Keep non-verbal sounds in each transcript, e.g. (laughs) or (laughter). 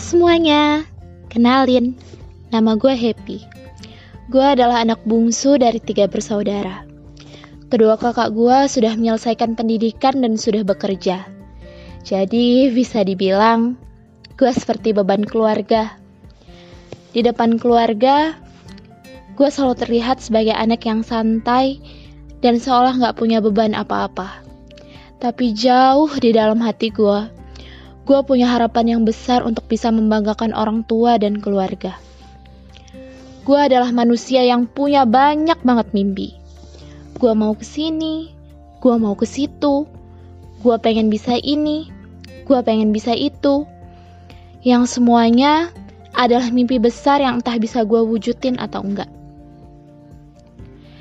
semuanya, kenalin, nama gue Happy. Gue adalah anak bungsu dari tiga bersaudara. Kedua kakak gue sudah menyelesaikan pendidikan dan sudah bekerja. Jadi bisa dibilang gue seperti beban keluarga. Di depan keluarga, gue selalu terlihat sebagai anak yang santai dan seolah gak punya beban apa-apa. Tapi jauh di dalam hati gue, gue punya harapan yang besar untuk bisa membanggakan orang tua dan keluarga. Gue adalah manusia yang punya banyak banget mimpi. Gue mau ke sini, gue mau ke situ, gue pengen bisa ini, gue pengen bisa itu. Yang semuanya adalah mimpi besar yang entah bisa gue wujudin atau enggak.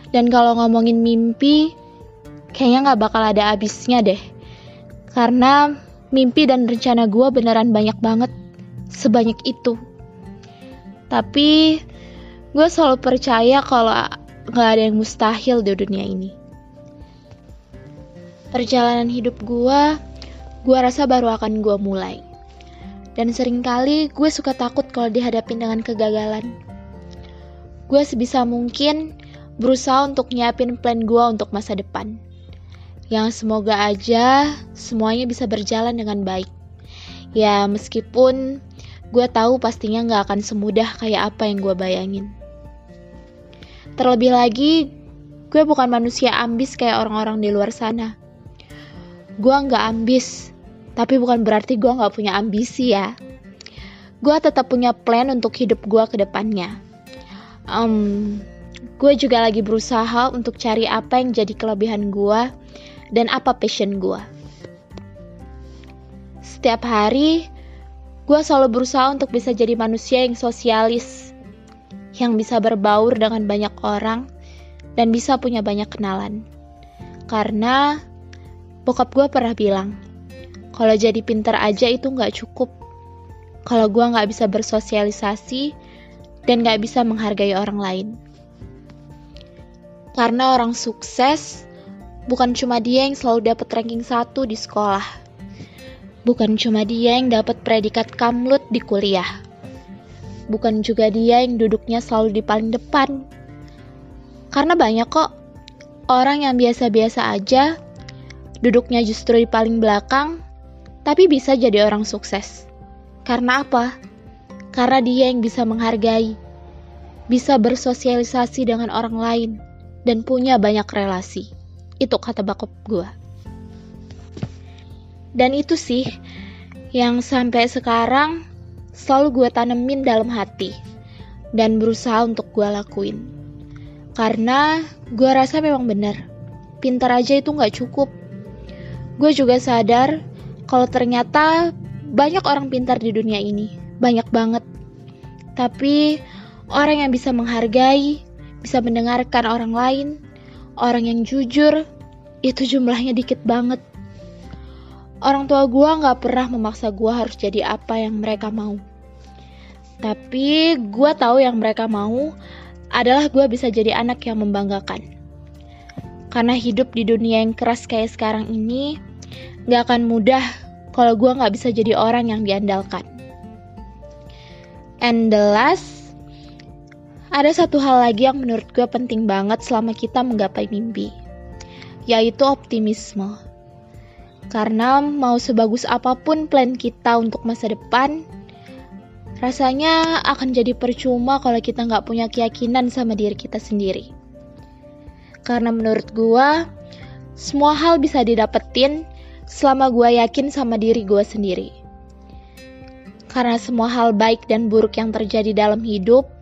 Dan kalau ngomongin mimpi, kayaknya gak bakal ada habisnya deh. Karena mimpi dan rencana gue beneran banyak banget. Sebanyak itu. Tapi gue selalu percaya kalau gak ada yang mustahil di dunia ini. Perjalanan hidup gue, gue rasa baru akan gue mulai. Dan sering kali gue suka takut kalau dihadapin dengan kegagalan. Gue sebisa mungkin berusaha untuk nyiapin plan gue untuk masa depan yang semoga aja semuanya bisa berjalan dengan baik. Ya, meskipun gue tahu pastinya gak akan semudah kayak apa yang gue bayangin. Terlebih lagi, gue bukan manusia ambis kayak orang-orang di luar sana. Gue gak ambis, tapi bukan berarti gue gak punya ambisi ya. Gue tetap punya plan untuk hidup gue ke depannya. Um, gue juga lagi berusaha untuk cari apa yang jadi kelebihan gue dan apa passion gue. Setiap hari, gue selalu berusaha untuk bisa jadi manusia yang sosialis, yang bisa berbaur dengan banyak orang, dan bisa punya banyak kenalan. Karena bokap gue pernah bilang, kalau jadi pinter aja itu nggak cukup. Kalau gue nggak bisa bersosialisasi dan nggak bisa menghargai orang lain. Karena orang sukses bukan cuma dia yang selalu dapat ranking satu di sekolah. Bukan cuma dia yang dapat predikat kamlut di kuliah. Bukan juga dia yang duduknya selalu di paling depan. Karena banyak kok orang yang biasa-biasa aja, duduknya justru di paling belakang, tapi bisa jadi orang sukses. Karena apa? Karena dia yang bisa menghargai, bisa bersosialisasi dengan orang lain, dan punya banyak relasi. Itu kata bakop gue. Dan itu sih yang sampai sekarang selalu gue tanemin dalam hati dan berusaha untuk gue lakuin. Karena gue rasa memang benar, pintar aja itu gak cukup. Gue juga sadar kalau ternyata banyak orang pintar di dunia ini, banyak banget. Tapi orang yang bisa menghargai, bisa mendengarkan orang lain, orang yang jujur, itu jumlahnya dikit banget. Orang tua gue gak pernah memaksa gue harus jadi apa yang mereka mau. Tapi gue tahu yang mereka mau adalah gue bisa jadi anak yang membanggakan. Karena hidup di dunia yang keras kayak sekarang ini gak akan mudah kalau gue gak bisa jadi orang yang diandalkan. And the last, ada satu hal lagi yang menurut gue penting banget selama kita menggapai mimpi, yaitu optimisme. Karena mau sebagus apa pun plan kita untuk masa depan, rasanya akan jadi percuma kalau kita nggak punya keyakinan sama diri kita sendiri. Karena menurut gue, semua hal bisa didapetin selama gue yakin sama diri gue sendiri. Karena semua hal baik dan buruk yang terjadi dalam hidup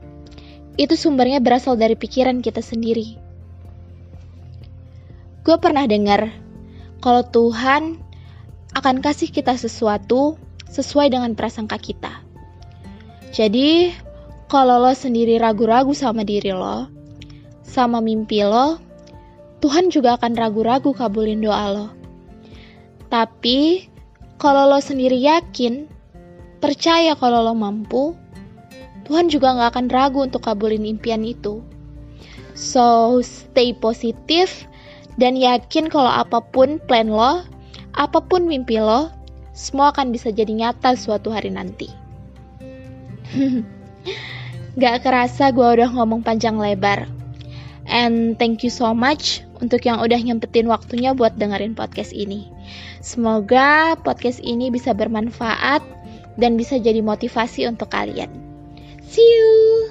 itu sumbernya berasal dari pikiran kita sendiri. Gue pernah dengar kalau Tuhan akan kasih kita sesuatu sesuai dengan prasangka kita. Jadi, kalau lo sendiri ragu-ragu sama diri lo, sama mimpi lo, Tuhan juga akan ragu-ragu kabulin doa lo. Tapi, kalau lo sendiri yakin, percaya kalau lo mampu, Tuhan juga gak akan ragu untuk kabulin impian itu. So, stay positif dan yakin kalau apa pun plan lo, apa pun mimpi lo, semua akan bisa jadi nyata suatu hari nanti. (laughs) Gak kerasa gue udah ngomong panjang lebar. And thank you so much untuk yang udah nyempetin waktunya buat dengerin podcast ini. Semoga podcast ini bisa bermanfaat dan bisa jadi motivasi untuk kalian. See you!